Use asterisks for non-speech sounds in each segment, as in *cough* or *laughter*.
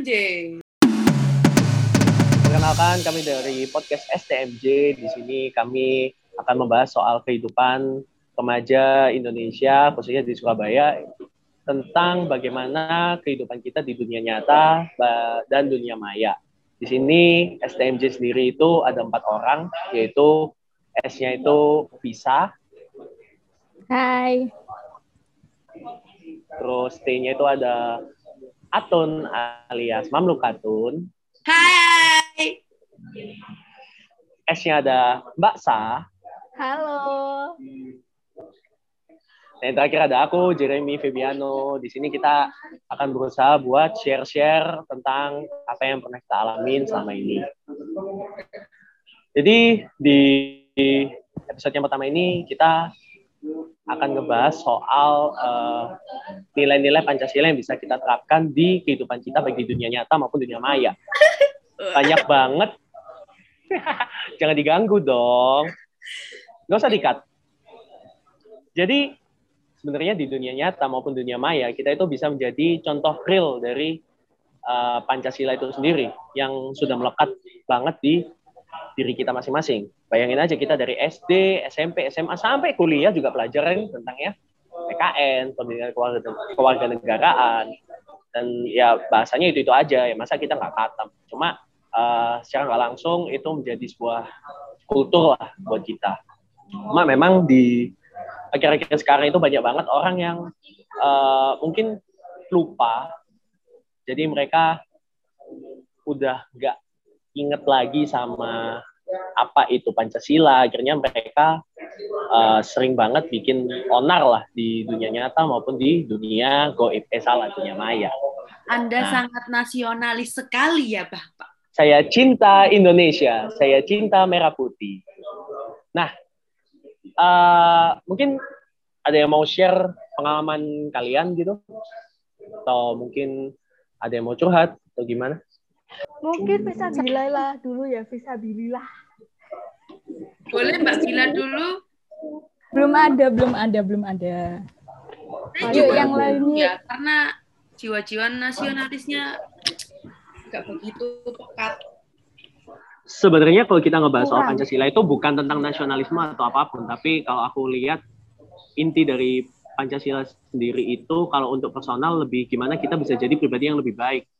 STMJ. Perkenalkan kami dari podcast STMJ. Di sini kami akan membahas soal kehidupan remaja Indonesia, khususnya di Surabaya, tentang bagaimana kehidupan kita di dunia nyata dan dunia maya. Di sini STMJ sendiri itu ada empat orang, yaitu S-nya itu Visa. Hai. Terus T-nya itu ada Atun alias Mamluk Atun. Hai. S-nya ada Mbak Sa. Halo. Nah, yang terakhir ada aku, Jeremy Febiano. Di sini kita akan berusaha buat share-share tentang apa yang pernah kita alamin selama ini. Jadi di episode yang pertama ini kita akan ngebahas soal nilai nilai-nilai Pancasila yang bisa kita terapkan di kehidupan kita baik di dunia nyata maupun dunia maya. *laughs* Banyak banget. *laughs* Jangan diganggu dong. Gak usah dikat. Jadi sebenarnya di dunia nyata maupun dunia maya kita itu bisa menjadi contoh real dari uh, Pancasila itu sendiri yang sudah melekat banget di diri kita masing-masing. Bayangin aja kita dari SD, SMP, SMA sampai kuliah juga pelajaran tentang ya PKN, pendidikan keluarga, keluarga negaraan dan ya bahasanya itu itu aja ya masa kita nggak katam. Cuma uh, secara nggak langsung itu menjadi sebuah kultur lah buat kita. Cuma memang di akhir-akhir sekarang itu banyak banget orang yang uh, mungkin lupa jadi mereka udah nggak inget lagi sama apa itu Pancasila. Akhirnya mereka uh, sering banget bikin onar lah di dunia nyata maupun di dunia goib eh salah dunia maya. Anda nah, sangat nasionalis sekali ya Bapak. Saya cinta Indonesia saya cinta merah putih. Nah uh, mungkin ada yang mau share pengalaman kalian gitu? Atau mungkin ada yang mau curhat atau gimana mungkin bisa lah dulu ya bisa bililah boleh mbak Bila dulu? Belum ada belum ada belum ada. Ayo yang lainnya. ya karena jiwa-jiwa nasionalisnya nggak begitu pekat. Sebenarnya kalau kita ngebahas soal Pancasila itu bukan tentang nasionalisme atau apa pun, tapi kalau aku lihat inti dari Pancasila sendiri itu kalau untuk personal lebih gimana kita bisa jadi pribadi yang lebih baik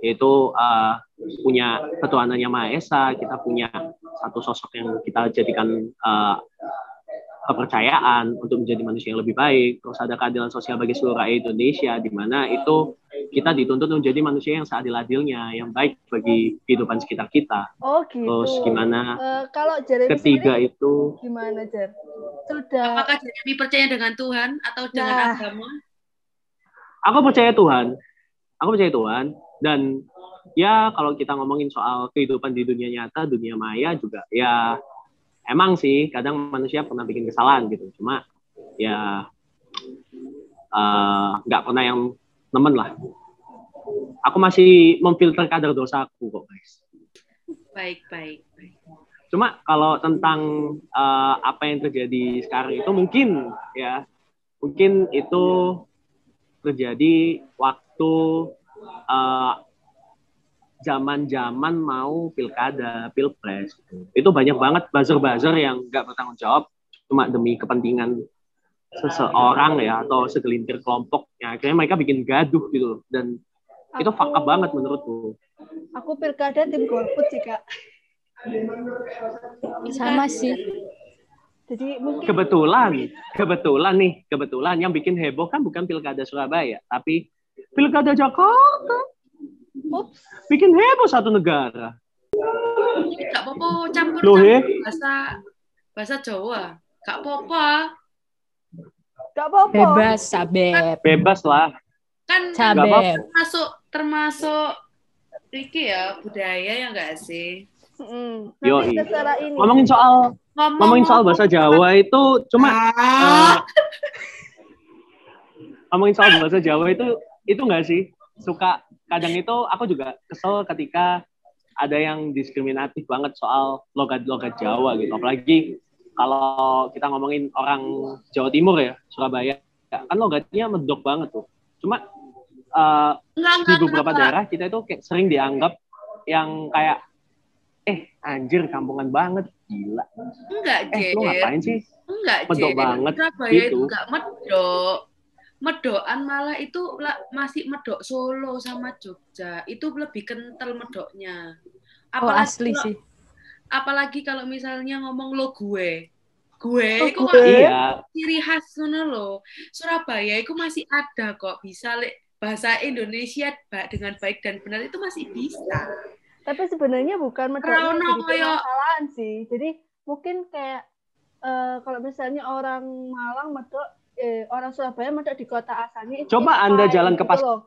yaitu uh, punya ketuhanan yang maha esa kita punya satu sosok yang kita jadikan uh, kepercayaan untuk menjadi manusia yang lebih baik terus ada keadilan sosial bagi seluruh rakyat Indonesia di mana itu kita dituntut menjadi manusia yang seadil-adilnya, yang baik bagi kehidupan sekitar kita. Oh gitu. Terus gimana? Uh, kalau Jeremy ketiga itu gimana Jer? Sudah. Apakah Jeremy percaya dengan Tuhan atau dengan nah. agama? Aku percaya Tuhan. Aku percaya Tuhan dan ya kalau kita ngomongin soal kehidupan di dunia nyata, dunia maya juga ya emang sih kadang manusia pernah bikin kesalahan gitu. Cuma ya eh, nggak uh, pernah yang nemen lah. Aku masih memfilter kadar dosaku kok guys. Baik baik baik. Cuma kalau tentang uh, apa yang terjadi sekarang itu mungkin ya mungkin itu terjadi waktu uh, zaman-zaman mau pilkada, pilpres. Gitu. Itu banyak banget buzzer-buzzer yang nggak bertanggung jawab cuma demi kepentingan seseorang ya atau segelintir kelompok ya akhirnya mereka bikin gaduh gitu dan aku, itu fakta banget menurutku aku pilkada tim golput sih kak sama sih jadi mungkin kebetulan kebetulan nih kebetulan yang bikin heboh kan bukan pilkada Surabaya tapi pilkada Jakarta Ups. bikin heboh satu negara Gak apa-apa campur, campur bahasa bahasa Jawa. Gak apa-apa. Gak apa-apa. Bebas, sabep. Bebas lah. Kan sabep. termasuk termasuk Riki ya budaya ya enggak sih? Mm. Yo, ngomongin soal Ngomong, ngomongin soal bahasa Jawa itu cuma ah. uh, ngomongin soal bahasa Jawa itu itu enggak sih suka kadang itu aku juga kesel ketika ada yang diskriminatif banget soal logat-logat Jawa gitu apalagi kalau kita ngomongin orang Jawa Timur ya, Surabaya, ya, kan logatnya medok banget tuh. Cuma eh, Enggak, di enggak, beberapa kenapa? daerah kita itu kayak sering dianggap yang kayak eh anjir kampungan banget gila Enggak, eh lu ngapain sih Enggak, Medok banget, Surabaya gitu. itu enggak medok. Medokan malah itu masih medok Solo sama Jogja. Itu lebih kental medoknya. Oh Apalagi asli kalau- sih. apalagi kalau misalnya ngomong lo gue gue Oh, itu kok iya ciri khas ngono lo Surabaya itu masih ada kok bisa lek bahasa Indonesia dengan baik dan benar itu masih bisa Tapi sebenarnya bukan medoknya permasalahan sih. Jadi mungkin kayak eh, kalau misalnya orang Malang medok, eh, orang Surabaya medok di kota asalnya itu Coba it's Anda fine, jalan ke gitu pas- loh.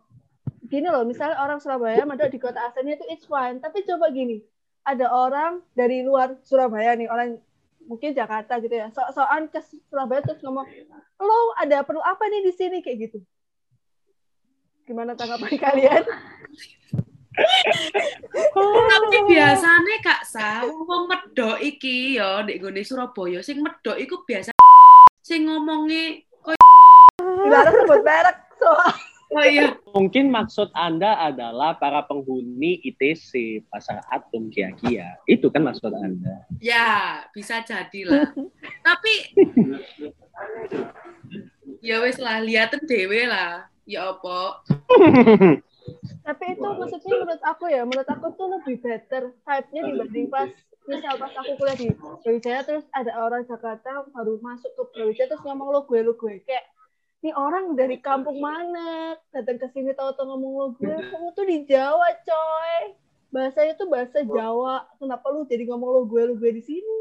Gini loh, misalnya orang Surabaya medok di kota asalnya itu it's fine. Tapi coba gini, ada orang dari luar Surabaya nih, orang mungkin Jakarta gitu ya, sok-sokan ke Surabaya terus ngomong, lo ada perlu apa nih di sini kayak gitu. Gimana tanggapan kalian? tapi biasanya kak Sa wong medok iki yo di Surabaya sing medok iku biasa sing ngomongnya Dilarang sebut merek, soal. Oh iya. Mungkin maksud anda adalah para penghuni ITC pasar atom Kia Kia itu kan maksud anda. Ya bisa jadi lah *laughs* tapi ya wes lah liatin dewe lah. Ya apa? Tapi itu maksudnya menurut aku ya, menurut aku tuh lebih better vibe-nya dibanding pas misal pas aku kuliah di Brawijaya terus ada orang Jakarta baru masuk ke Brawijaya terus ngomong lo gue lo gue kayak ini orang dari kampung mana? Datang ke sini tahu-tahu ngomong lo gue kamu tuh di Jawa coy. Bahasanya tuh bahasa Jawa. Kenapa lu jadi ngomong lo gue lo gue di sini?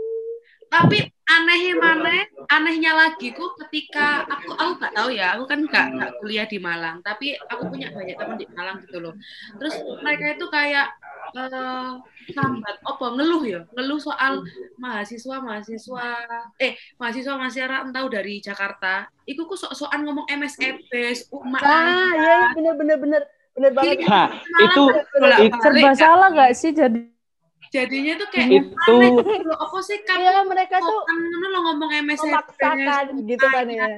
Tapi anehnya mana? Anehnya lagi ku ketika aku aku nggak tahu ya. Aku kan nggak nggak kuliah di Malang. Tapi aku punya banyak teman di Malang gitu loh. Terus mereka itu kayak eh sambat. Apa? Ngeluh ya? Ngeluh soal mahasiswa mahasiswa eh mahasiswa mahasiswa entah dari Jakarta. Iku ku sok-sokan ngomong MSEB umat ah ya bener bener bener. Bener banget. Nah itu bolak-balik, Serba salah nggak sih jadi jadinya tuh kayak itu gitu loh. apa sih kamu iya mereka tuh lo ngomong MSEB memaksakan gitu kan ya.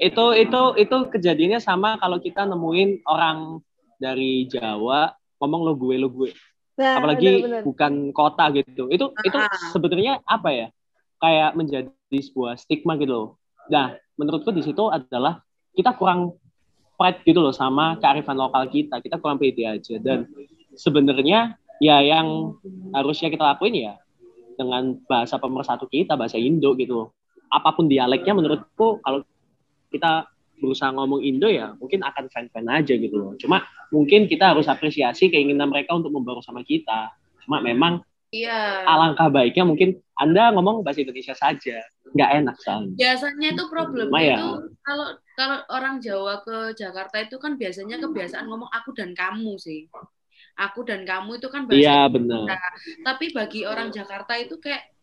Itu itu itu kejadiannya sama kalau kita nemuin orang dari Jawa ngomong lo gue lo gue nah, apalagi bener-bener. bukan kota gitu. Itu itu Ah. sebetulnya apa ya? Kayak menjadi sebuah stigma gitu loh. Nah menurutku di situ adalah kita kurang pride gitu loh sama kearifan lokal kita. Kita kurang pede aja. Dan sebenarnya ya yang harusnya kita lakuin ya dengan bahasa pemersatu kita bahasa Indo gitu loh. Apa pun dialeknya menurutku kalau kita berusaha ngomong Indo ya mungkin akan fan-fan aja gitu loh. Cuma mungkin kita harus apresiasi keinginan mereka untuk membaur sama kita. Cuma memang iya. alangkah baiknya mungkin anda ngomong bahasa Indonesia saja. Nggak enak soalnya. Biasanya itu problemnya Lumayan. itu kalau kalau orang Jawa ke Jakarta itu kan biasanya kebiasaan ngomong aku dan kamu sih. Aku dan kamu itu kan bahasa iya benar. Tapi bagi orang Jakarta itu kayak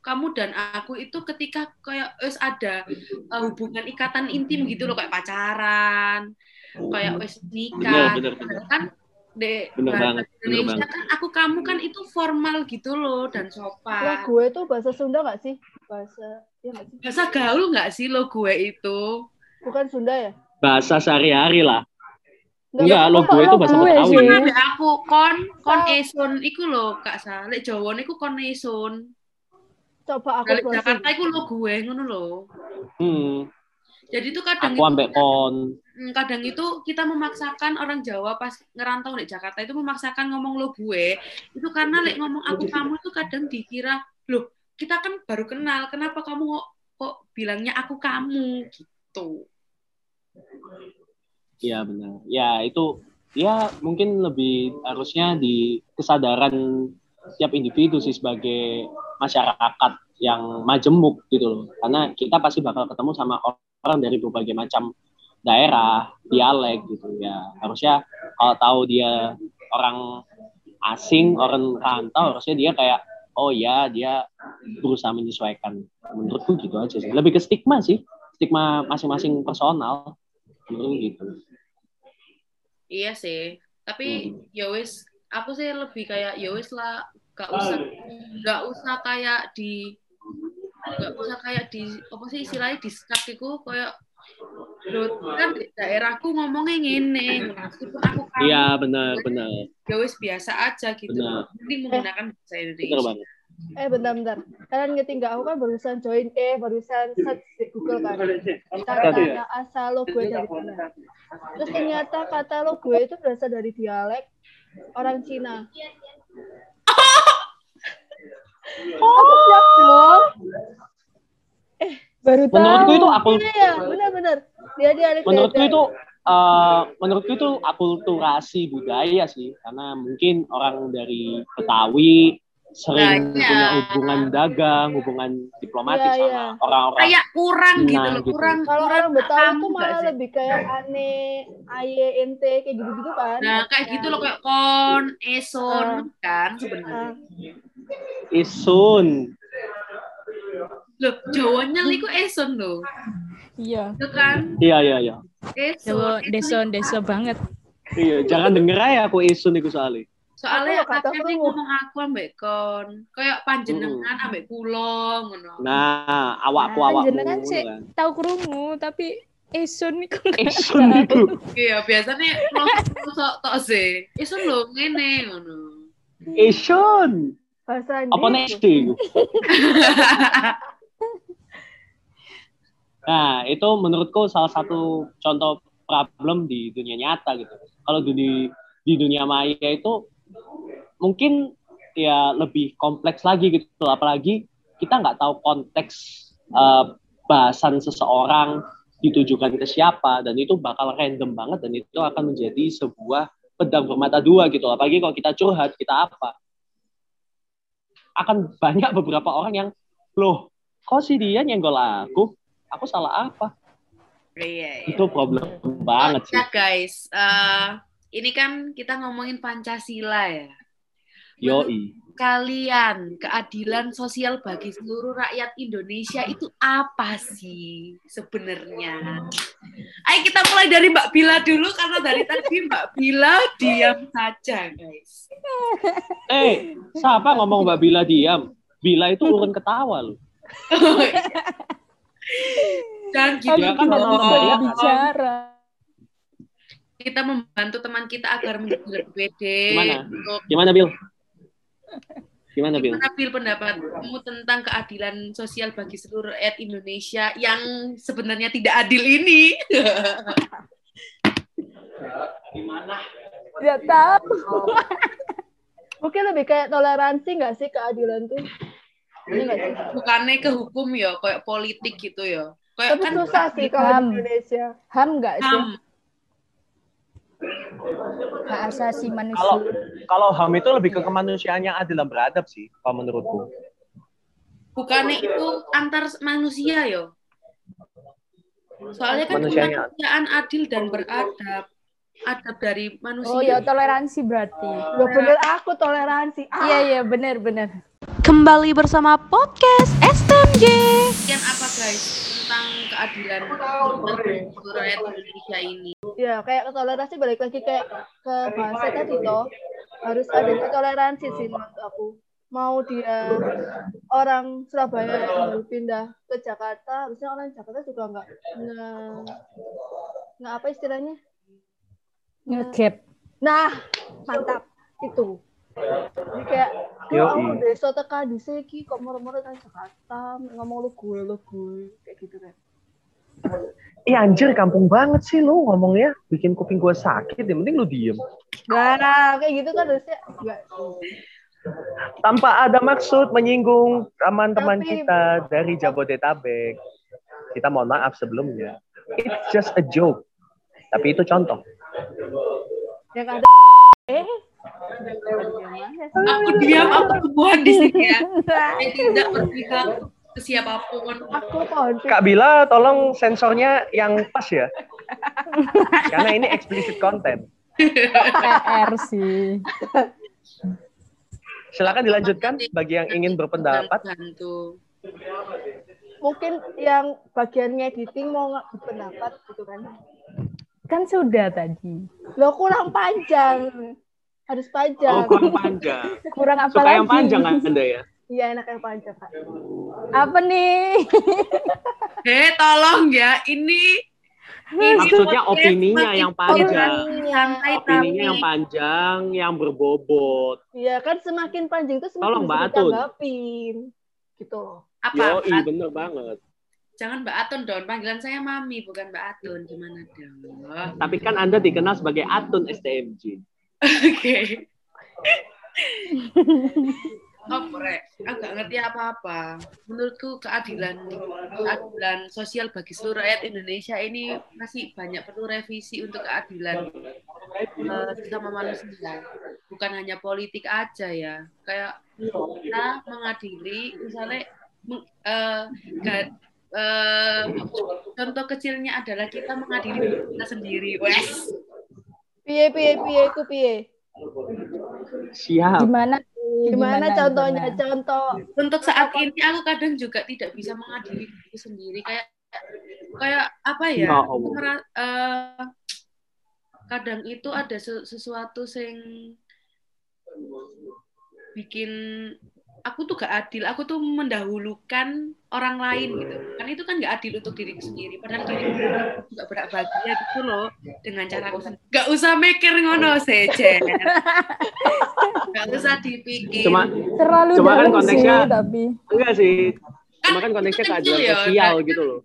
kamu dan aku itu ketika kayak wes ada uh, hubungan ikatan intim gitu loh kayak pacaran kayak wes nikah Bener, bener, bener. kan de Bener banget, bener Indonesia banget. kan aku kamu kan itu formal gitu loh dan sopan gue tuh bahasa Sunda gak sih? Bahasa ya gak sih? bahasa gaul nggak sih lo gue itu Bukan Sunda ya? bahasa sehari-hari lah Nggak, Enggak, lo gue itu lo bahasa Betawi. Kan aku kon kon esun iku lho Kak Sa. Lek Jawa niku kon esun. Coba aku browsing. Jakarta iku lo gue ngono lho. hmm, Jadi itu kadang aku ambek kon Hmm, kadang itu kita memaksakan orang Jawa pas ngerantau di Jakarta itu memaksakan ngomong lo gue itu karena lek ngomong aku kamu itu kadang dikira loh kita kan baru kenal kenapa kamu kok, kok bilangnya aku kamu gitu Iya benar. Ya itu ya mungkin lebih harusnya di kesadaran setiap individu sih sebagai masyarakat yang majemuk gitu loh. Karena kita pasti bakal ketemu sama orang dari berbagai macam daerah, dialek gitu ya. Harusnya kalau tahu dia orang asing, orang rantau, harusnya dia kayak oh ya dia berusaha menyesuaikan. Menurutku gitu aja sih. Lebih ke stigma sih, stigma masing-masing personal. Menurutku gitu. iya sih tapi Hmm. ya wis aku sih lebih kayak ya wis lah gak usah gak usah kayak di gak usah kayak di apa sih istilahnya di skak iku kayak Loh, kan di daerahku ngomongnya ngene, meskipun aku kan Iya, benar, benar. ya wis biasa aja gitu. Benar. Penting menggunakan bahasa Benar Indonesia. banget. Eh bentar-bentar. Kalian ngerti nggak? Aku kan barusan join eh barusan search di Google kan. Kata asal logo dari mana. Terus ternyata kata logo itu berasal dari dialek orang Cina. Aku siap dong. Baru tahu. Menurutku itu aku Iya ya, benar-benar. Dia dialek menurutku beda. itu eh, menurutku itu akulturasi budaya sih karena mungkin orang dari Betawi sering iya. punya hubungan dagang, hubungan diplomatik Iya, sama iya. orang-orang. Kayak kurang gitu loh, gitu. kurang Kalau orang Betawi itu malah sih? lebih kayak ane, aye, ente, kayak gitu-gitu kan. Nah, kayak gitu loh kayak kon, eson Ah. kan sebenarnya. Isun. Loh, Jawanya iku eson loh. Iya. Itu kan Iya, iya, iya. eson deson deso banget. Iya, jangan denger aja aku isun itu soalnya. Soalnya Aku kadang ngomong aku ambek kon, kayak panjenengan ambek kula ngono. Nah, awakku Nah, awakmu jenengan ngono sih. kan. Tahu krungu tapi esun niku Isun itu. Iya, biasanya sok tok sih. Eson lho ngene ngono. Isun. Bahasa Apa next itu? *laughs* Nah, itu menurutku salah satu contoh problem di dunia nyata gitu. Kalau di di dunia maya itu mungkin ya lebih kompleks lagi gitu. Apalagi kita nggak tahu konteks eh, bahasan seseorang ditujukan ke siapa dan itu bakal random banget dan itu akan menjadi sebuah pedang bermata dua gitu. Apalagi kalau kita curhat, kita apa? Akan banyak beberapa orang yang loh, kok si dia nyenggol aku? Aku salah apa? Iya, iya. Itu problem banget sih. Ya guys, eh, ini kan kita ngomongin Pancasila ya. Yoi. Kalian keadilan sosial bagi seluruh rakyat Indonesia itu apa sih sebenarnya? Ayo kita mulai dari Mbak Bila dulu karena dari tadi Mbak Bila diam saja guys. Eh, siapa ngomong Mbak Bila diam? Bila itu urun ketawa loh. Dan gitu kan memang bisa banyak, bicara. kita membantu teman kita agar menjadi lebih pede. Gimana? Untuk Gimana, Bil? Gimana, Bil? Gimana Bil pendapatmu tentang keadilan sosial bagi seluruh rakyat Indonesia yang sebenarnya tidak adil ini? Tidak tahu. Mungkin lebih kayak toleransi nggak sih keadilan tuh? Sih? Bukannya ke hukum ya, kayak politik gitu ya. Kayak Tapi kan susah sih kalau Ham. di Indonesia. Ham nggak sih? HAM. Hak asasi manusia. kalau HAM itu lebih ke kemanusiaan yang adil dan beradab sih, kalau menurutku. Bukannya itu antar manusia ya. Soalnya kan kemanusiaan adil dan beradab. Adab dari manusia. Oh ya toleransi berarti. Ya bener aku toleransi. Ah, Iya iya benar benar. Kembali bersama podcast STMJ. Kemudian apa guys keadilan rakyat Indonesia ini? ya kayak toleransi balik lagi kayak ke bahasa tadi toh harus ada toleransi sih menurut aku. Mau dia orang Surabaya yang pindah ke Jakarta, harusnya orang Jakarta juga nggak nggak apa istilahnya? Ngegap. Nah, mantap itu. Jadi kayak oh, aku desa teka di sini kok moro-moro kan Jakarta ngomong lu gue lu gue kayak gitu kan. Iya anjir, kampung banget sih lu ngomongnya. Bikin kuping gua sakit, yang penting lu diem. Nah, kayak gitu kan harusnya. Tanpa ada maksud menyinggung teman-teman Tapi- kita dari Jabodetabek. Kita mohon maaf sebelumnya. It's just a joke. Tapi itu contoh. Yang ada eh Aku diam, aku kebuahan di sini ya. Saya tidak berpihak ke siapa pun. aku pohon Kak Bila, tolong sensornya yang pas ya. *laughs* Karena ini explicit content. PR sih. Silakan dilanjutkan bagi yang ingin berpendapat. Bantu. mungkin yang bagian editing mau nggak berpendapat gitu kan. Kan sudah tadi. Lo kurang panjang. Harus panjang. Oh, kurang panjang. Kurang apa Suka lagi? yang panjang Anda ya? Iya, enak yang panjang, Kak. Apa nih? *laughs* Eh, tolong ya, ini Maksudnya opininya yang panjang. santai Opininya yang panjang, yang berbobot. Iya kan semakin panjang itu semakin Tolong, bisa Mbak Atun. ditanggapin. Gitu loh. apa? Yoi, bener banget. Jangan Mbak Atun dong, panggilan saya Mami bukan Mbak Atun. Gimana dong? Tapi kan Anda dikenal sebagai Atun STMJ. *laughs* Oke. *laughs* Oh, Rek, aku gak ngerti apa-apa. Menurutku keadilan keadilan sosial bagi seluruh rakyat Indonesia ini masih banyak perlu revisi untuk keadilan eh, sesama manusia. Bukan hanya politik aja ya. Kayak kita mengadili, misalnya meng- eh, ga- eh, contoh kecilnya adalah kita mengadili kita sendiri. Wes. Piye piye piye iku piye? Siap. Gimana? Gimana contohnya? Contoh. Untuk saat ini aku kadang juga tidak bisa mengadili diri sendiri. Kayak kayak apa ya? Ya aku ngera- eh, kadang itu ada se- sesuatu yang bikin aku tuh gak adil aku tuh mendahulukan orang lain gitu. Kan itu kan gak adil untuk diriku sendiri. Padahal diri juga berak bahagia gitu loh dengan cara aku sendiri. Gak usah mikir ngono sejen gak usah dipikir. Cuma Terlalu Cuma kan konteksnya- sih, tapi. Enggak sih. Cuma Kan kan konteksnya kecil keadilan ya, sosial kan? gitu loh.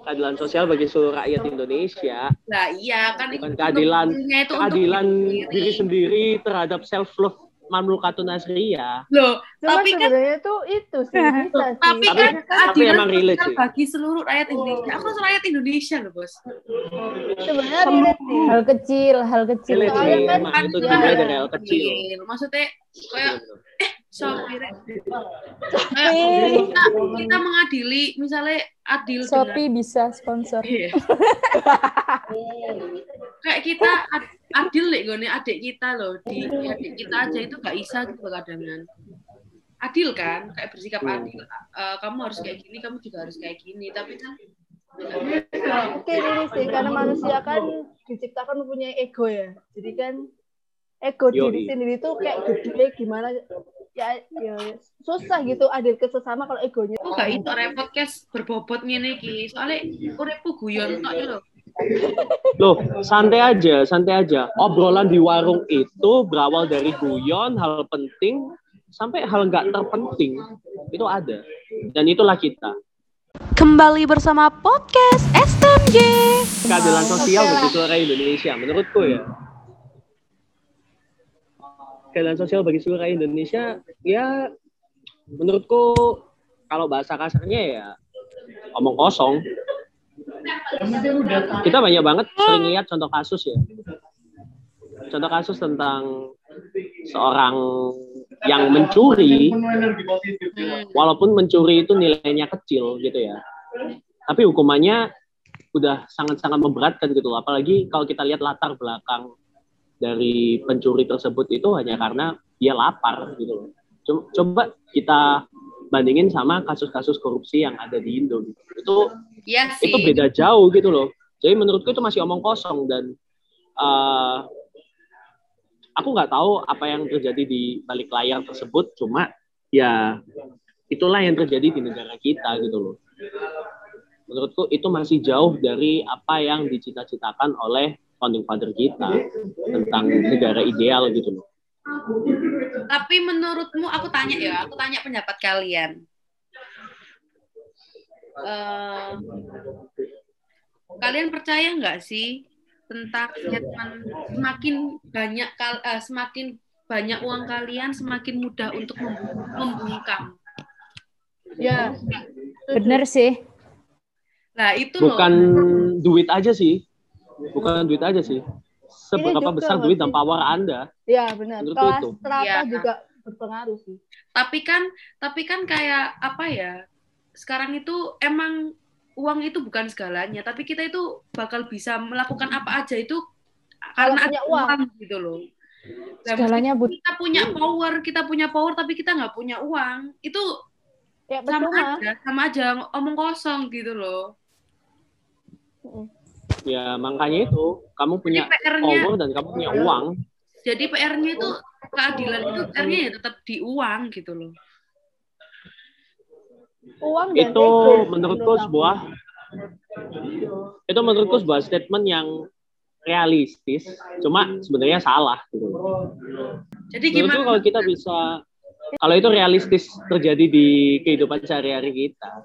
Keadilan sosial bagi seluruh rakyat Indonesia, Nah iya kan bukan itu keadilan itu keadilan diri diri sendiri terhadap self love mamlukatun nasriyah. Loh, Cuma tapi kan sebenarnya tuh itu sih bisa sih. tapi Tapi- kan tapi emang relate sih. bagi seluruh rakyat Indonesia. Aku rakyat Indonesia loh, Bos. sebenarnya relate sih. hal kecil, hal kecil. Relate sih, kan emang itu dimulai ya. dari hal kecil. Maksudnya kayak Shopee Rek. Shopee. Kita, kita mengadili misalnya adil dengan Shopee bisa sponsor. Iya. kayak kita ad- *laughs* adil nih gue adik kita loh di di adik kita aja itu gak bisa gitu kadangan adil kan kayak bersikap Hmm. adil Eh, kamu harus kayak gini kamu juga harus kayak gini tapi kan Mungkin ini sih karena manusia kan diciptakan mempunyai ego ya. Jadi kan ego diri Yoi. sendiri tuh kayak gede gimana ya, ya susah gitu adil ke sesama kalau egonya. aku gak itu repot kes berbobot ngene iki soalnya uripku guyon tok lho Loh, santai aja, santai aja. Obrolan di warung itu berawal dari guyon, hal penting, sampai hal nggak terpenting. Itu ada. Dan itulah kita. Kembali bersama podcast STMJ. Keadilan sosial bagi rakyat Indonesia, menurutku ya. Keadilan sosial bagi seluruh rakyat Indonesia, ya menurutku kalau bahasa kasarnya ya omong kosong. Kita banyak banget sering lihat contoh kasus ya. Contoh kasus tentang seorang yang mencuri, walaupun mencuri itu nilainya kecil gitu ya. Tapi hukumannya udah sangat-sangat memberatkan gitu. Apalagi kalau kita lihat latar belakang dari pencuri tersebut itu hanya karena dia lapar gitu Coba kita bandingin sama kasus-kasus korupsi yang ada di Indo. gitu. Itu iya sih itu beda jauh gitu loh. Jadi menurutku itu masih omong kosong dan eh, aku nggak tahu apa yang terjadi di balik layar tersebut. Cuma ya itulah yang terjadi di negara kita gitu loh. Menurutku itu masih jauh dari apa yang dicita-citakan oleh founding father kita tentang negara ideal gitu loh. Tapi menurutmu aku tanya ya aku tanya pendapat kalian Eh, kalian percaya nggak sih tentang statement semakin banyak kal- eh, semakin banyak uang kalian semakin mudah untuk membu- membungkam Ya. Bener sih. nah itu Bukan loh duit aja sih. Bukan duit aja sih. Seberapa juga besar duit dan power Anda. Ya benar. Kelas itu. strata Iya. juga berpengaruh sih. tapi kan tapi kan kayak apa ya sekarang itu emang uang itu bukan segalanya tapi kita itu bakal bisa melakukan apa aja itu Kalau karena punya ada uang. uang gitu loh Nah, Segalanya but kita punya power kita punya power tapi kita nggak punya uang itu Ya sama aja sama aja omong kosong gitu loh Ya makanya itu kamu punya power dan kamu punya uang. jadi PR-nya itu keadilan itu PR-nya ya tetap di uang gitu loh Uang dan Itu ego, menurutku sebuah Itu menurutku sebuah statement yang realistis, cuma sebenarnya salah. Gitu. Jadi Menurutku gimana? kalau kita bisa, kalau itu realistis terjadi di kehidupan sehari-hari kita,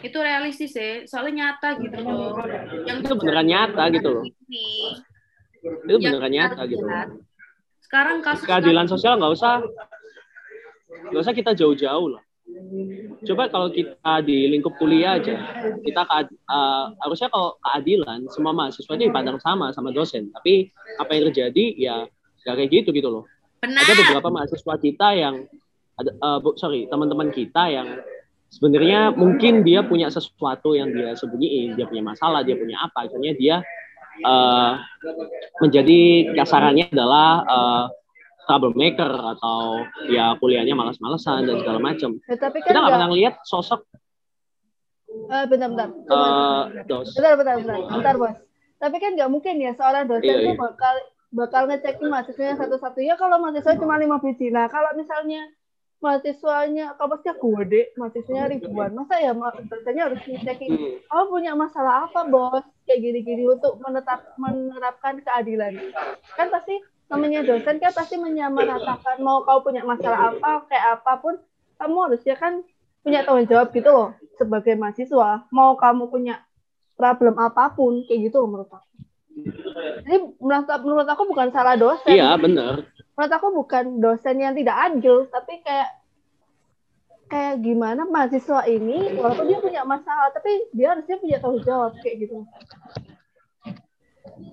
Itu realistis ya, soalnya nyata gitu loh. Yang itu beneran nyata gitu loh. Ini, Itu beneran nyata gitu. lihat. Sekarang kasus Keadilan sosial nggak usah, nggak usah kita jauh-jauh lah. Coba kalau kita di lingkup kuliah aja, kita kead- eh, harusnya kalau keadilan semua mahasiswa itu dipandang sama sama dosen. Tapi apa yang terjadi ya nggak kayak gitu gitu loh. benar. Ada beberapa mahasiswa kita yang ada eh, bu- sorry teman-teman kita yang sebenarnya mungkin dia punya sesuatu yang dia sembunyiin, dia punya masalah, dia punya apa, akhirnya dia eh, menjadi kasarannya adalah eh, troublemaker atau ya kuliahnya malas-malesan dan segala macam. Ya, tapi kan Kita nggak pernah lihat sosok eh, bentar bentar. Coba. eh, dos. Bentar, bentar, bentar, bentar, bos. Tapi kan nggak mungkin ya seorang dosen Iya, tuh iya. bakal bakal ngecekin mahasiswanya satu-satu. Ya kalau mahasiswa cuma lima biji. Nah kalau misalnya mahasiswanya kampusnya gede, mahasiswanya ribuan, masa ya dosennya harus ngecekin, oh punya masalah apa bos? Kayak gini-gini untuk menetap menerapkan keadilan. Kan pasti namanya dosen kan pasti menyamaratakan mau kau punya masalah apa, kayak apa pun, kamu harusnya kan punya tanggung jawab gitu loh sebagai mahasiswa. Mau kamu punya problem apa pun kayak gitu loh menurut aku. Jadi menurut aku bukan salah dosen. Iya benar. Menurut aku bukan dosen yang tidak adil, tapi kayak kayak gimana mahasiswa ini walaupun dia punya masalah tapi dia harusnya punya tanggung jawab kayak gitu.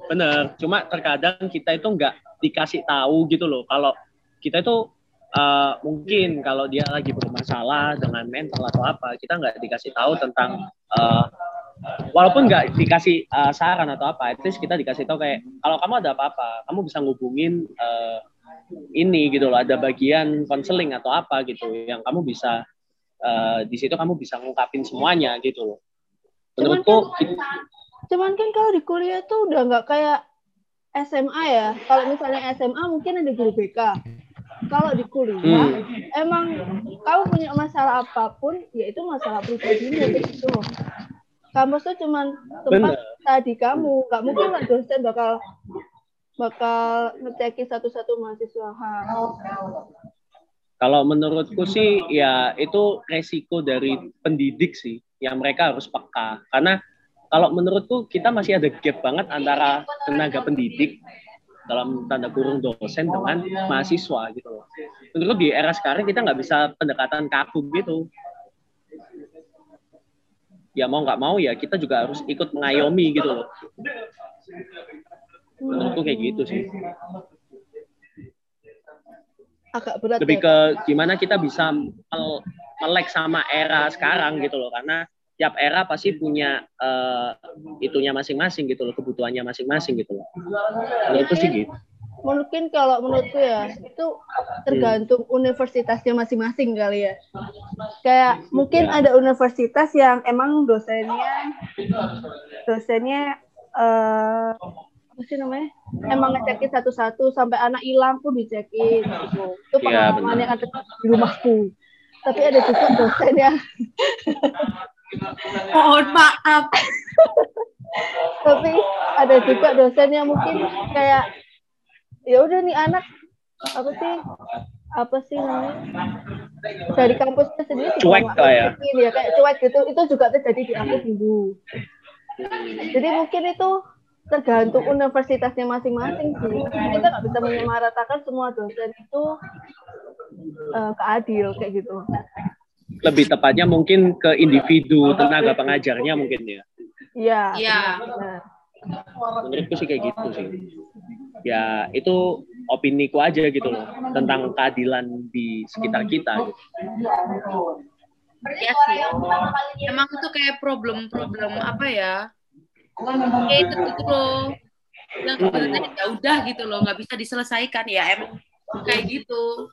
Bener, cuma terkadang kita itu nggak dikasih tahu gitu loh. Kalau kita itu eh, mungkin kalau dia lagi bermasalah dengan mental atau apa, kita nggak dikasih tahu tentang eh, walaupun nggak dikasih eh, saran atau apa, least kita dikasih tahu kayak kalau kamu ada apa-apa, kamu bisa ngubungin eh, ini gitu loh. Ada bagian konseling atau apa gitu yang kamu bisa eh, di situ kamu bisa ngungkapin semuanya gitu loh. Cuman Menurutku Cuman kan kalau di kuliah tuh udah nggak kayak SMA ya. Kalau misalnya SMA mungkin ada guru BK. Kalau di kuliah Hmm. emang kamu punya masalah apa pun, ya itu masalah pribadimu gitu. Kampus tuh cuman tempat tadi kamu, nggak mungkin lah dosen bakal bakal ngecekin satu-satu mahasiswa. Ha. Kalau menurutku sih ya itu resiko dari pendidik sih yang mereka harus peka karena kalau menurutku kita masih ada gap banget antara tenaga pendidik dalam tanda kurung dosen dengan mahasiswa gitu loh. Menurutku di era sekarang kita nggak bisa pendekatan kaku gitu. Ya mau nggak mau ya kita juga harus ikut mengayomi gitu loh. Menurutku kayak gitu sih. Agak berat lebih ya. ke gimana kita bisa mel- melek sama era sekarang gitu loh karena tiap era pasti punya eh, itunya masing-masing gitu loh kebutuhannya masing-masing gitu loh Kalau itu sih gitu Mungkin kalau menurutku ya itu tergantung universitasnya masing-masing kali ya. Kayak mungkin Ya. ada universitas yang emang dosennya dosennya eh apa sih namanya? Emang ngecekin satu-satu sampai anak hilang pun dicekin gitu. Itu Iya, pengalaman benar. yang ada di rumahku. Tapi ada juga dosen yang Mohon maaf. *laughs* tapi ada juga dosen yang mungkin kayak ya udah nih anak apa sih apa sih namanya dari kampusnya sendiri Cuek lah ya. ya kayak cuek gitu itu juga terjadi di aku dulu jadi mungkin itu tergantung universitasnya masing-masing sih kita nggak bisa menyamaratakan semua dosen itu eh, keadil kayak gitu lebih tepatnya mungkin ke individu tenaga pengajarnya mungkin ya iya Iya. benar. menurutku sih kayak gitu sih ya itu opini ku aja gitu loh tentang keadilan di sekitar kita gitu. Iya sih. Emang itu kayak problem-problem apa ya? Ya itu gitu loh. Yang sebenarnya ya udah gitu loh, nggak bisa diselesaikan ya emang kayak gitu.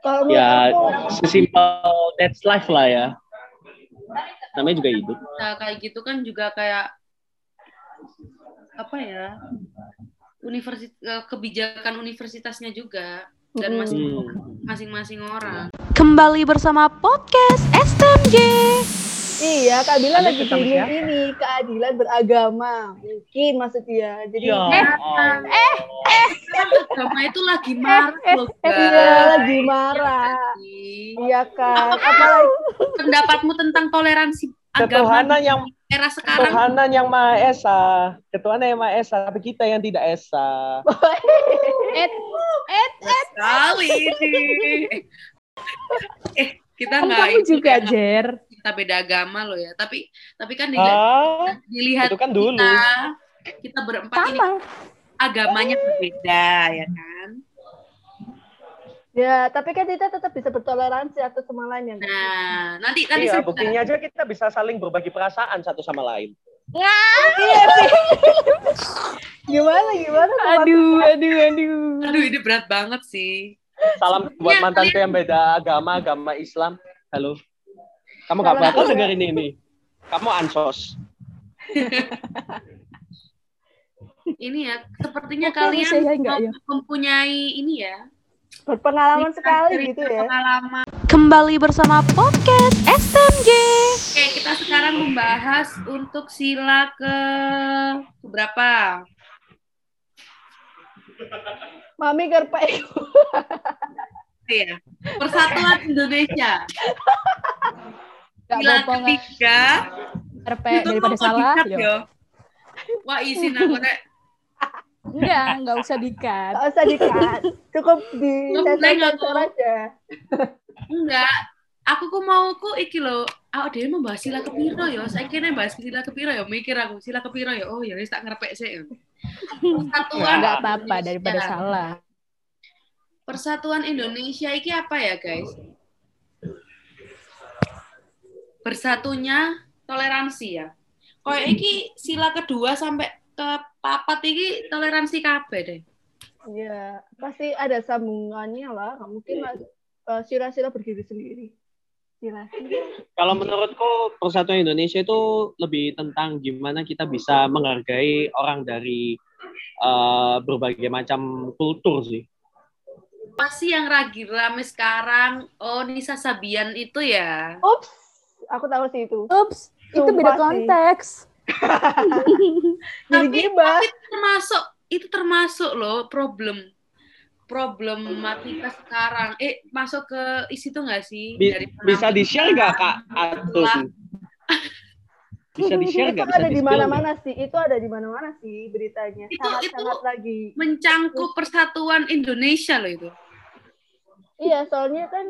kalau menurut ya sesimpel that's life lah ya namanya juga hidup Nah, kayak gitu kan juga kayak apa ya? Universitas kebijakan universitasnya juga dan Mm-mm. masing Hmm. masing-masing orang. Kembali bersama podcast STMJ. Iya, Kak Bila Anda lagi sama bingung siapa? ini keadilan beragama. Mungkin maksud dia. Jadi Ya. Eh, eh, agama itu lagi marah loh, iya guys. lagi marah. Iya kan. Apalagi Pendapatmu tentang toleransi agama ketuhanan yang era sekarang ketuhanan yang Maha Esa, ketuhanan yang Maha Esa, tapi kita yang tidak esa. *laughs* sekali ini. *laughs* Eh, kita Kan nggak kamu juga, ya, Jer. Kita beda agama loh ya. Tapi tapi kan dilihat, Ah, dilihat itu kan dulu. kita kita berempat ini Sama. agamanya berbeda ya kan. ya, tapi kan kita tetap bisa bertoleransi atau sama lain ya. Kak? Nah, nanti nanti iya, buktinya aja kita bisa saling berbagi perasaan satu sama lain. Iya sih. gimana gimana? Aduh, aduh, aduh. Aduh, ini berat banget sih. Salam buat Iya, mantanku yang beda agama, agama Islam. Halo. Kamu gak bakal dengerin ini. Kamu ansos. Ini ya, sepertinya Oke, kalian saya enggak ya. mempunyai ini ya. Berpengalaman sekali gitu ya. Pengalaman. Kembali bersama podcast STMJ. Oke, kita sekarang membahas untuk sila ke berapa? Mami kerpek. Ya. Persatuan Indonesia. *laughs* Nggak ketiga. RP Itu daripada salah. dikat, yo. yo. Wah, izin aku nek. Enggak, enggak usah dikat. Gak usah dikat. Cukup di sensor aja. Enggak. Aku ku mau ku iki lho. Aku dia membahas sila kepiro yo. Saya kira bahas sila kepiro yo. Mikir aku sila kepiro yo. Oh ya wis tak ngerepek sih. Persatuan Enggak apa-apa Indonesia. daripada salah. Persatuan Indonesia iki apa ya, guys? Bersatunya toleransi ya. Kayak iki sila kedua sampai ke papat iki toleransi kabeh deh. Iya, pasti ada sambungannya lah. Mungkin eh, sila-sila berdiri sendiri. Sila. Kalau menurutku Persatuan Indonesia itu lebih tentang gimana kita bisa menghargai orang dari eh, berbagai macam kultur sih. Pasti yang lagi rame sekarang, oh Nisa Sabian itu ya. Ups, aku tahu sih itu. Ups, itu beda konteks. *laughs* Jadi Tapi-. Itu termasuk itu termasuk loh problem problematika sekarang. Eh masuk ke isi itu nggak sih? Bi- Dari bisa penampilan. di-share nggak Kak Atun? Bisa di-share Itu nggak? Bisa ada di mana-mana sih. Itu ada di mana-mana sih beritanya. Itu- Sangat-sangat itu- lagi. mencangkup persatuan Indonesia loh itu. Iya, soalnya kan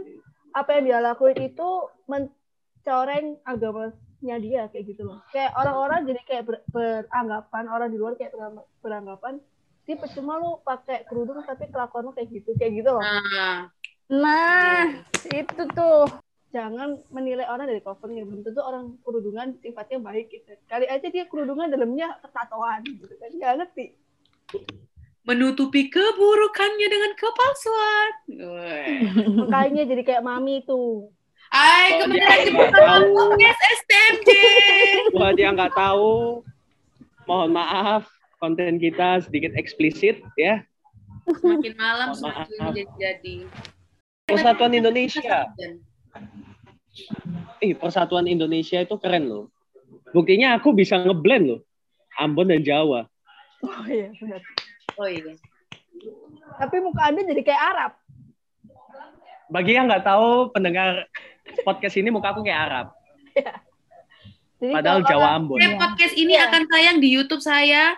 apa yang dia lakuin itu mencoreng agamanya dia kayak gitu loh. Kayak orang-orang jadi kayak ber- beranggapan orang di luar kayak berang- beranggapan sih percuma lu pakai kerudung tapi kelakuan lu kayak gitu kayak gitu loh. Nah, Nah, itu tuh. Jangan menilai orang dari covernya. Belum tentu orang kerudungan sifatnya baik gitu. Kali aja dia kerudungan dalamnya ketatoan gitu kan. Nggak ngerti. menutupi keburukannya dengan kepalsuan. Makanya jadi kayak mami tuh. Hai, kembali lagi nggak bersama tahu. podcast STMJ. Buat yang nggak tahu, mohon maaf konten kita sedikit eksplisit ya. Semakin malam Mohon semakin jadi jadi. Persatuan Indonesia. Ih, Persatuan Indonesia itu keren loh. Buktinya aku bisa ngeblend loh. Ambon dan Jawa. Oh iya benar. Oh iya. Tapi muka anda jadi kayak Arab. Bagi yang nggak tahu pendengar podcast ini muka aku kayak Arab. Jadi Padahal Jawa orang- Ambon. Eh, podcast ini Iya. akan tayang di YouTube saya.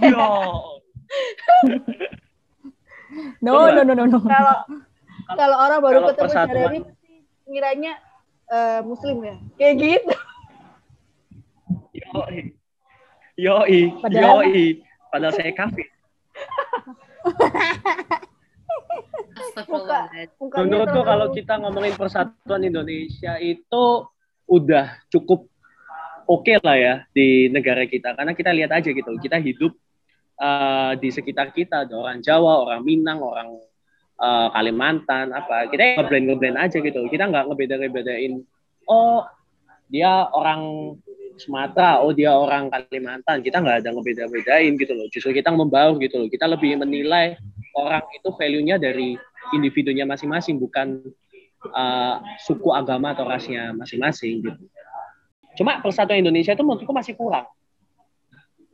Yo. No, Coba. no, no, no, no. kalau kalau orang baru Kalau ketemu pasti ngiranya eh, muslim ya kayak gitu Yoi. Yoi. Padahal- Yoi. Padahal saya kafir. *laughs* Astagfirullahaladzim. mukanya Menurutku kalau kita ngomongin persatuan Indonesia itu udah cukup oke lah ya di negara kita karena kita lihat aja gitu kita hidup eh, di sekitar kita ada orang Jawa, orang Minang, orang eh, Kalimantan apa kita ngeblend ngeblend aja gitu kita nggak ngebeda ngebedain oh dia orang Sumatera, oh dia orang Kalimantan, kita nggak ada ngebeda-bedain gitu loh. Justru kita membaur gitu loh. Kita lebih menilai orang itu value-nya dari individunya masing-masing, bukan eh, suku agama atau rasnya masing-masing gitu. Cuma persatuan Indonesia itu menurutku masih kurang.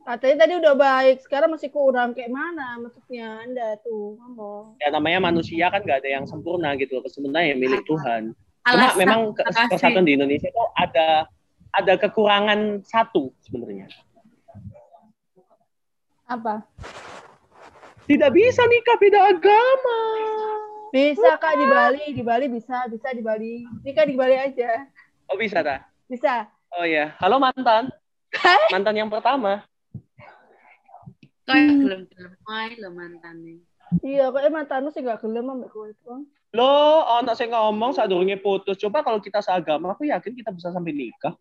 Katanya tadi udah baik, sekarang masih kurang. Kayak mana maksudnya Anda tuh ngomong? Ya namanya manusia kan nggak ada yang sempurna gitu. Kesempurnaan yang milik Tuhan. Cuma Alasan memang persatuan di Indonesia itu ada ada kekurangan satu sebenarnya. Apa? Tidak bisa nikah beda agama. Bisa kak di Bali, di Bali bisa, bisa di Bali. Nikah di Bali aja, Oh bisa ta? bisa. Oh ya. Halo mantan. Mantan yang pertama. Kayak gelem-gelem ae lo mantannya. Iya, kok emang Thanos sih gak gelem ambek kowe tuh. Lo, anak saya ngomong saat durungnya putus. Coba kalau kita seagama, aku yakin kita bisa sampai nikah.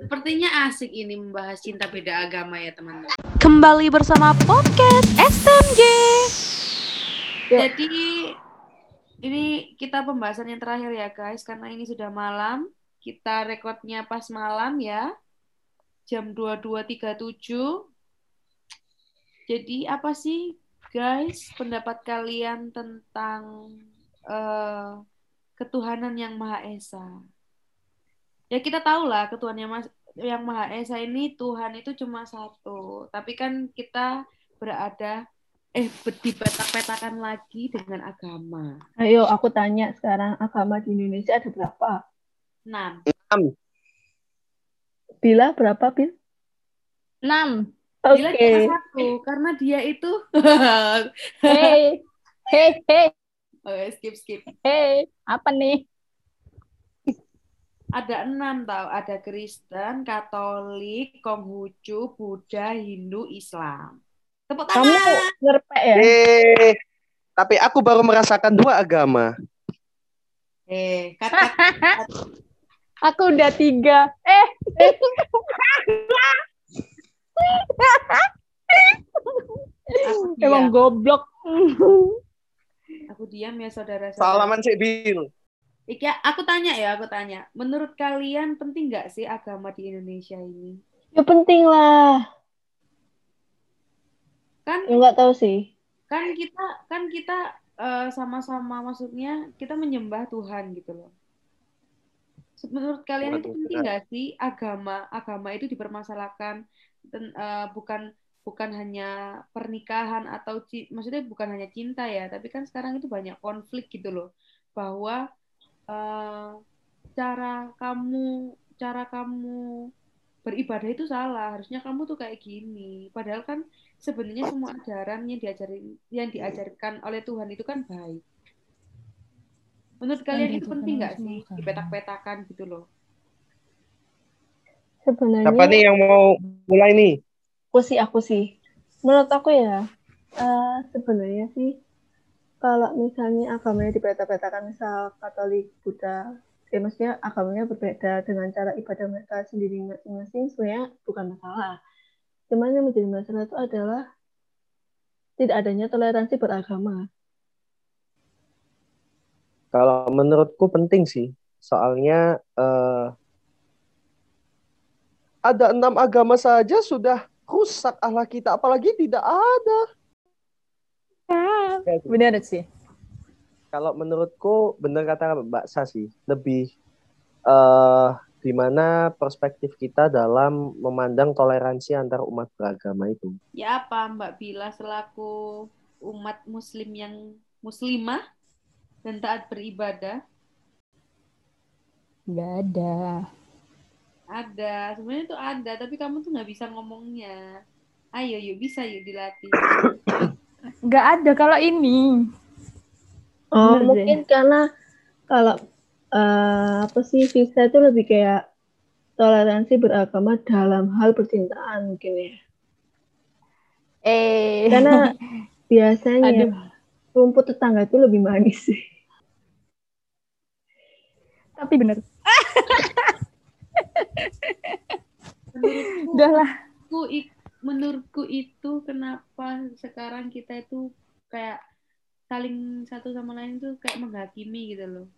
Sepertinya asik ini membahas cinta beda agama ya teman-teman. Kembali bersama podcast SMJ. Ya. Jadi ini kita pembahasan yang terakhir ya guys, karena ini sudah malam. Kita rekodnya pas malam ya, jam 22.37. Jadi apa sih guys pendapat kalian tentang eh, ketuhanan yang Maha Esa? Ya kita tahu lah ketuhanan yang, yang Maha Esa ini Tuhan itu cuma satu. Tapi kan kita berada eh dipetak-petakan lagi dengan agama. Ayo, aku tanya sekarang agama di Indonesia ada berapa? Enam. Bila berapa, Bil? 6. Oke. Bila satu, karena dia itu *laughs* Hey. Hey, hey, Oke, skip skip. hey. Apa nih? Ada enam tau, ada Kristen, Katolik, Konghucu, Buddha, Hindu, Islam. Tepuk Kamu tangan. ngerpek ya? Eh, tapi aku baru merasakan dua agama. Eh, kata *laughs* Aku udah tiga. Eh. aku Emang diam. goblok. Aku diam ya saudara-saudara. Salaman sih, Bil. Iki, aku tanya ya, aku tanya. Menurut kalian penting nggak sih agama di Indonesia ini? Ya penting lah. Kan nggak tahu sih. kan kita kan kita eh, sama-sama maksudnya kita menyembah Tuhan gitu loh. Menurut kalian itu penting nggak sih agama agama itu dipermasalahkan dan eh, bukan bukan hanya pernikahan atau maksudnya bukan hanya cinta ya, tapi kan sekarang itu banyak konflik gitu loh bahwa eh, cara kamu cara kamu beribadah itu salah, harusnya kamu tuh kayak gini. Padahal kan sebenarnya semua ajaran yang diajarin yang diajarkan oleh Tuhan itu kan baik. Menurut kalian itu penting nggak sih dipetak-petakan gitu loh? Sebenarnya Siapa nih yang mau mulai nih? aku sih aku sih. Menurut aku ya, eh, sebenarnya sih kalau misalnya agamanya dipeta-petakan misal Katolik, Buddha, ya maksudnya agamanya berbeda dengan cara ibadah mereka sendiri masing-masing sebenarnya bukan masalah. Cuman yang menjadi masalah itu adalah tidak adanya toleransi beragama. Kalau menurutku penting sih. Soalnya eh, ada enam agama saja sudah rusak akhlak kita. Apalagi tidak ada. Benar sih. Kalau menurutku benar kata Mbak Sa sih. Lebih eh di mana perspektif kita dalam memandang toleransi antar umat beragama itu. Ya apa Mbak Bila selaku umat muslim yang muslimah dan taat beribadah? Nggak ada. Ada, sebenarnya itu ada, tapi kamu tuh nggak bisa ngomongnya. Ayo, yuk bisa yuk dilatih. Nggak ada kalau ini. Oh, Bener deh. mungkin karena kalau eh, apa sih visa itu lebih kayak toleransi beragama dalam hal percintaan mungkin ya. Eh. Karena *laughs* biasanya Aduh. rumput tetangga itu lebih manis sih. Tapi bener. Menurutku, Udah lah. menurutku, i- menurutku itu kenapa sekarang kita itu kayak saling satu sama lain tuh kayak menghakimi gitu loh.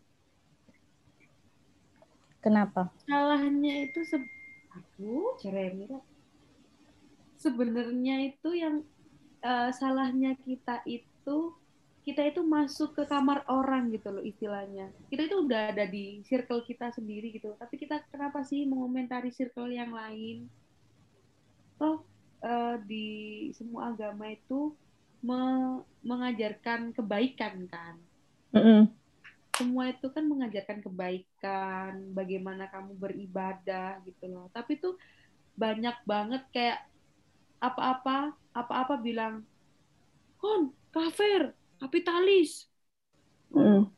Kenapa? Salahnya itu se lah. Sebenarnya itu yang eh, salahnya kita itu kita itu masuk ke kamar orang gitu loh istilahnya. Kita itu udah ada di circle kita sendiri gitu. Tapi kita kenapa sih mengomentari circle yang lain? Toh eh, di semua agama itu me- mengajarkan kebaikan kan. Mm-mm. Semua itu kan mengajarkan kebaikan, bagaimana kamu beribadah gitu loh. Tapi tuh banyak banget kayak apa-apa, apa-apa bilang, kon kafir, kapitalis, Mm.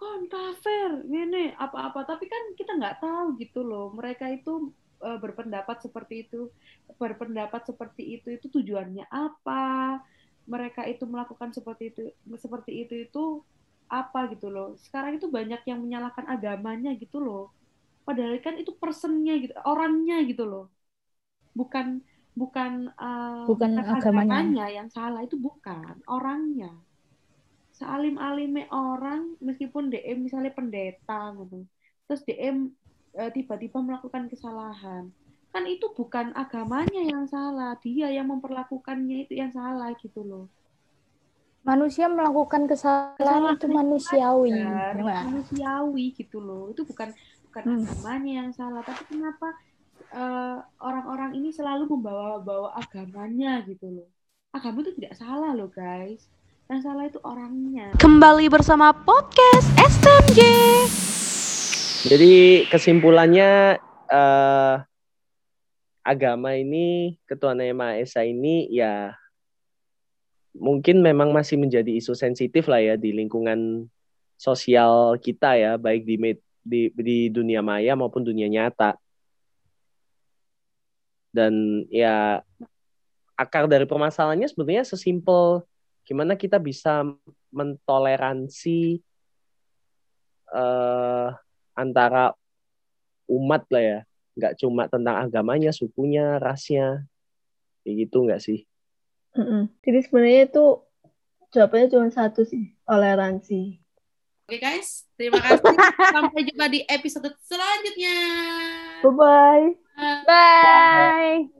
kon kafir, ini apa-apa. Tapi kan kita nggak tahu gitu loh. Mereka itu eh, berpendapat seperti itu, berpendapat seperti itu, itu tujuannya apa? Mereka itu melakukan seperti itu, seperti itu itu apa gitu loh. Sekarang itu banyak yang menyalahkan agamanya gitu loh. Padahal kan itu personnya gitu, orangnya gitu loh. Bukan bukan eh, Bukan agamanya. yang salah itu bukan orangnya. Sealim-alime orang meskipun DM misalnya pendeta gitu. Terus DM eh, tiba-tiba melakukan kesalahan. Kan itu bukan agamanya yang salah, dia yang memperlakukannya itu yang salah gitu loh. Manusia melakukan kesalahan, Kesalahan itu manusiawi. Nggak? manusiawi gitu loh. Itu bukan bukan Hmm. agamanya yang salah, tapi kenapa eh, orang-orang ini selalu membawa-bawa agamanya gitu loh. Agama itu tidak salah loh, guys. Yang salah itu orangnya. Kembali bersama podcast STMJ. Jadi kesimpulannya eh, agama ini ketuhanan Yang Maha Esa ini ya mungkin memang masih menjadi isu sensitif lah ya di lingkungan sosial kita ya baik di di, di dunia maya maupun dunia nyata. Dan ya akar dari permasalahannya sebetulnya sesimpel gimana kita bisa mentoleransi eh antara umat lah ya nggak cuma tentang agamanya sukunya rasnya kayak gitu nggak sih Mm-mm. Jadi sebenarnya itu jawabannya cuma satu sih, toleransi. Oke guys, terima kasih. *laughs* Sampai jumpa di episode selanjutnya. Bye bye. Bye. Bye.